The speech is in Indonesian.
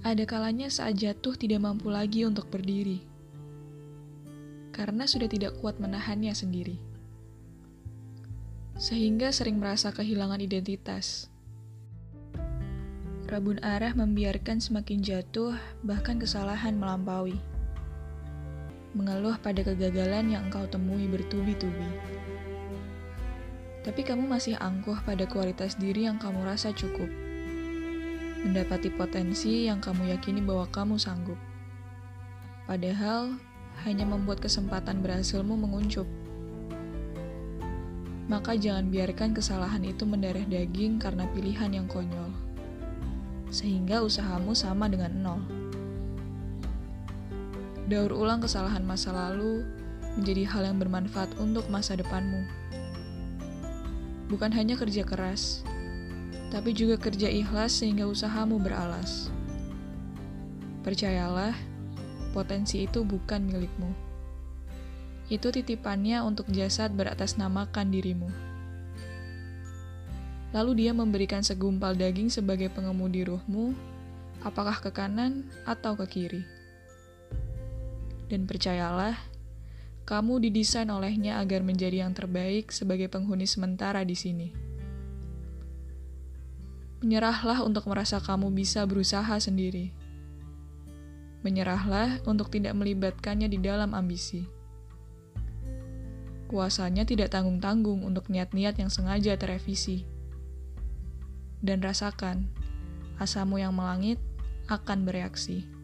Ada kalanya saat jatuh tidak mampu lagi untuk berdiri, karena sudah tidak kuat menahannya sendiri. Sehingga sering merasa kehilangan identitas. Rabun arah membiarkan semakin jatuh, bahkan kesalahan melampaui. Mengeluh pada kegagalan yang engkau temui bertubi-tubi. Tapi kamu masih angkuh pada kualitas diri yang kamu rasa cukup mendapati potensi yang kamu yakini bahwa kamu sanggup. Padahal hanya membuat kesempatan berhasilmu menguncup. Maka jangan biarkan kesalahan itu mendarah daging karena pilihan yang konyol. Sehingga usahamu sama dengan nol. Daur ulang kesalahan masa lalu menjadi hal yang bermanfaat untuk masa depanmu. Bukan hanya kerja keras, tapi juga kerja ikhlas sehingga usahamu beralas. Percayalah, potensi itu bukan milikmu. Itu titipannya untuk jasad beratasnamakan dirimu. Lalu dia memberikan segumpal daging sebagai pengemudi ruhmu, apakah ke kanan atau ke kiri. Dan percayalah, kamu didesain olehnya agar menjadi yang terbaik sebagai penghuni sementara di sini. Menyerahlah untuk merasa kamu bisa berusaha sendiri. Menyerahlah untuk tidak melibatkannya di dalam ambisi. Kuasanya tidak tanggung-tanggung untuk niat-niat yang sengaja terevisi. Dan rasakan, asamu yang melangit akan bereaksi.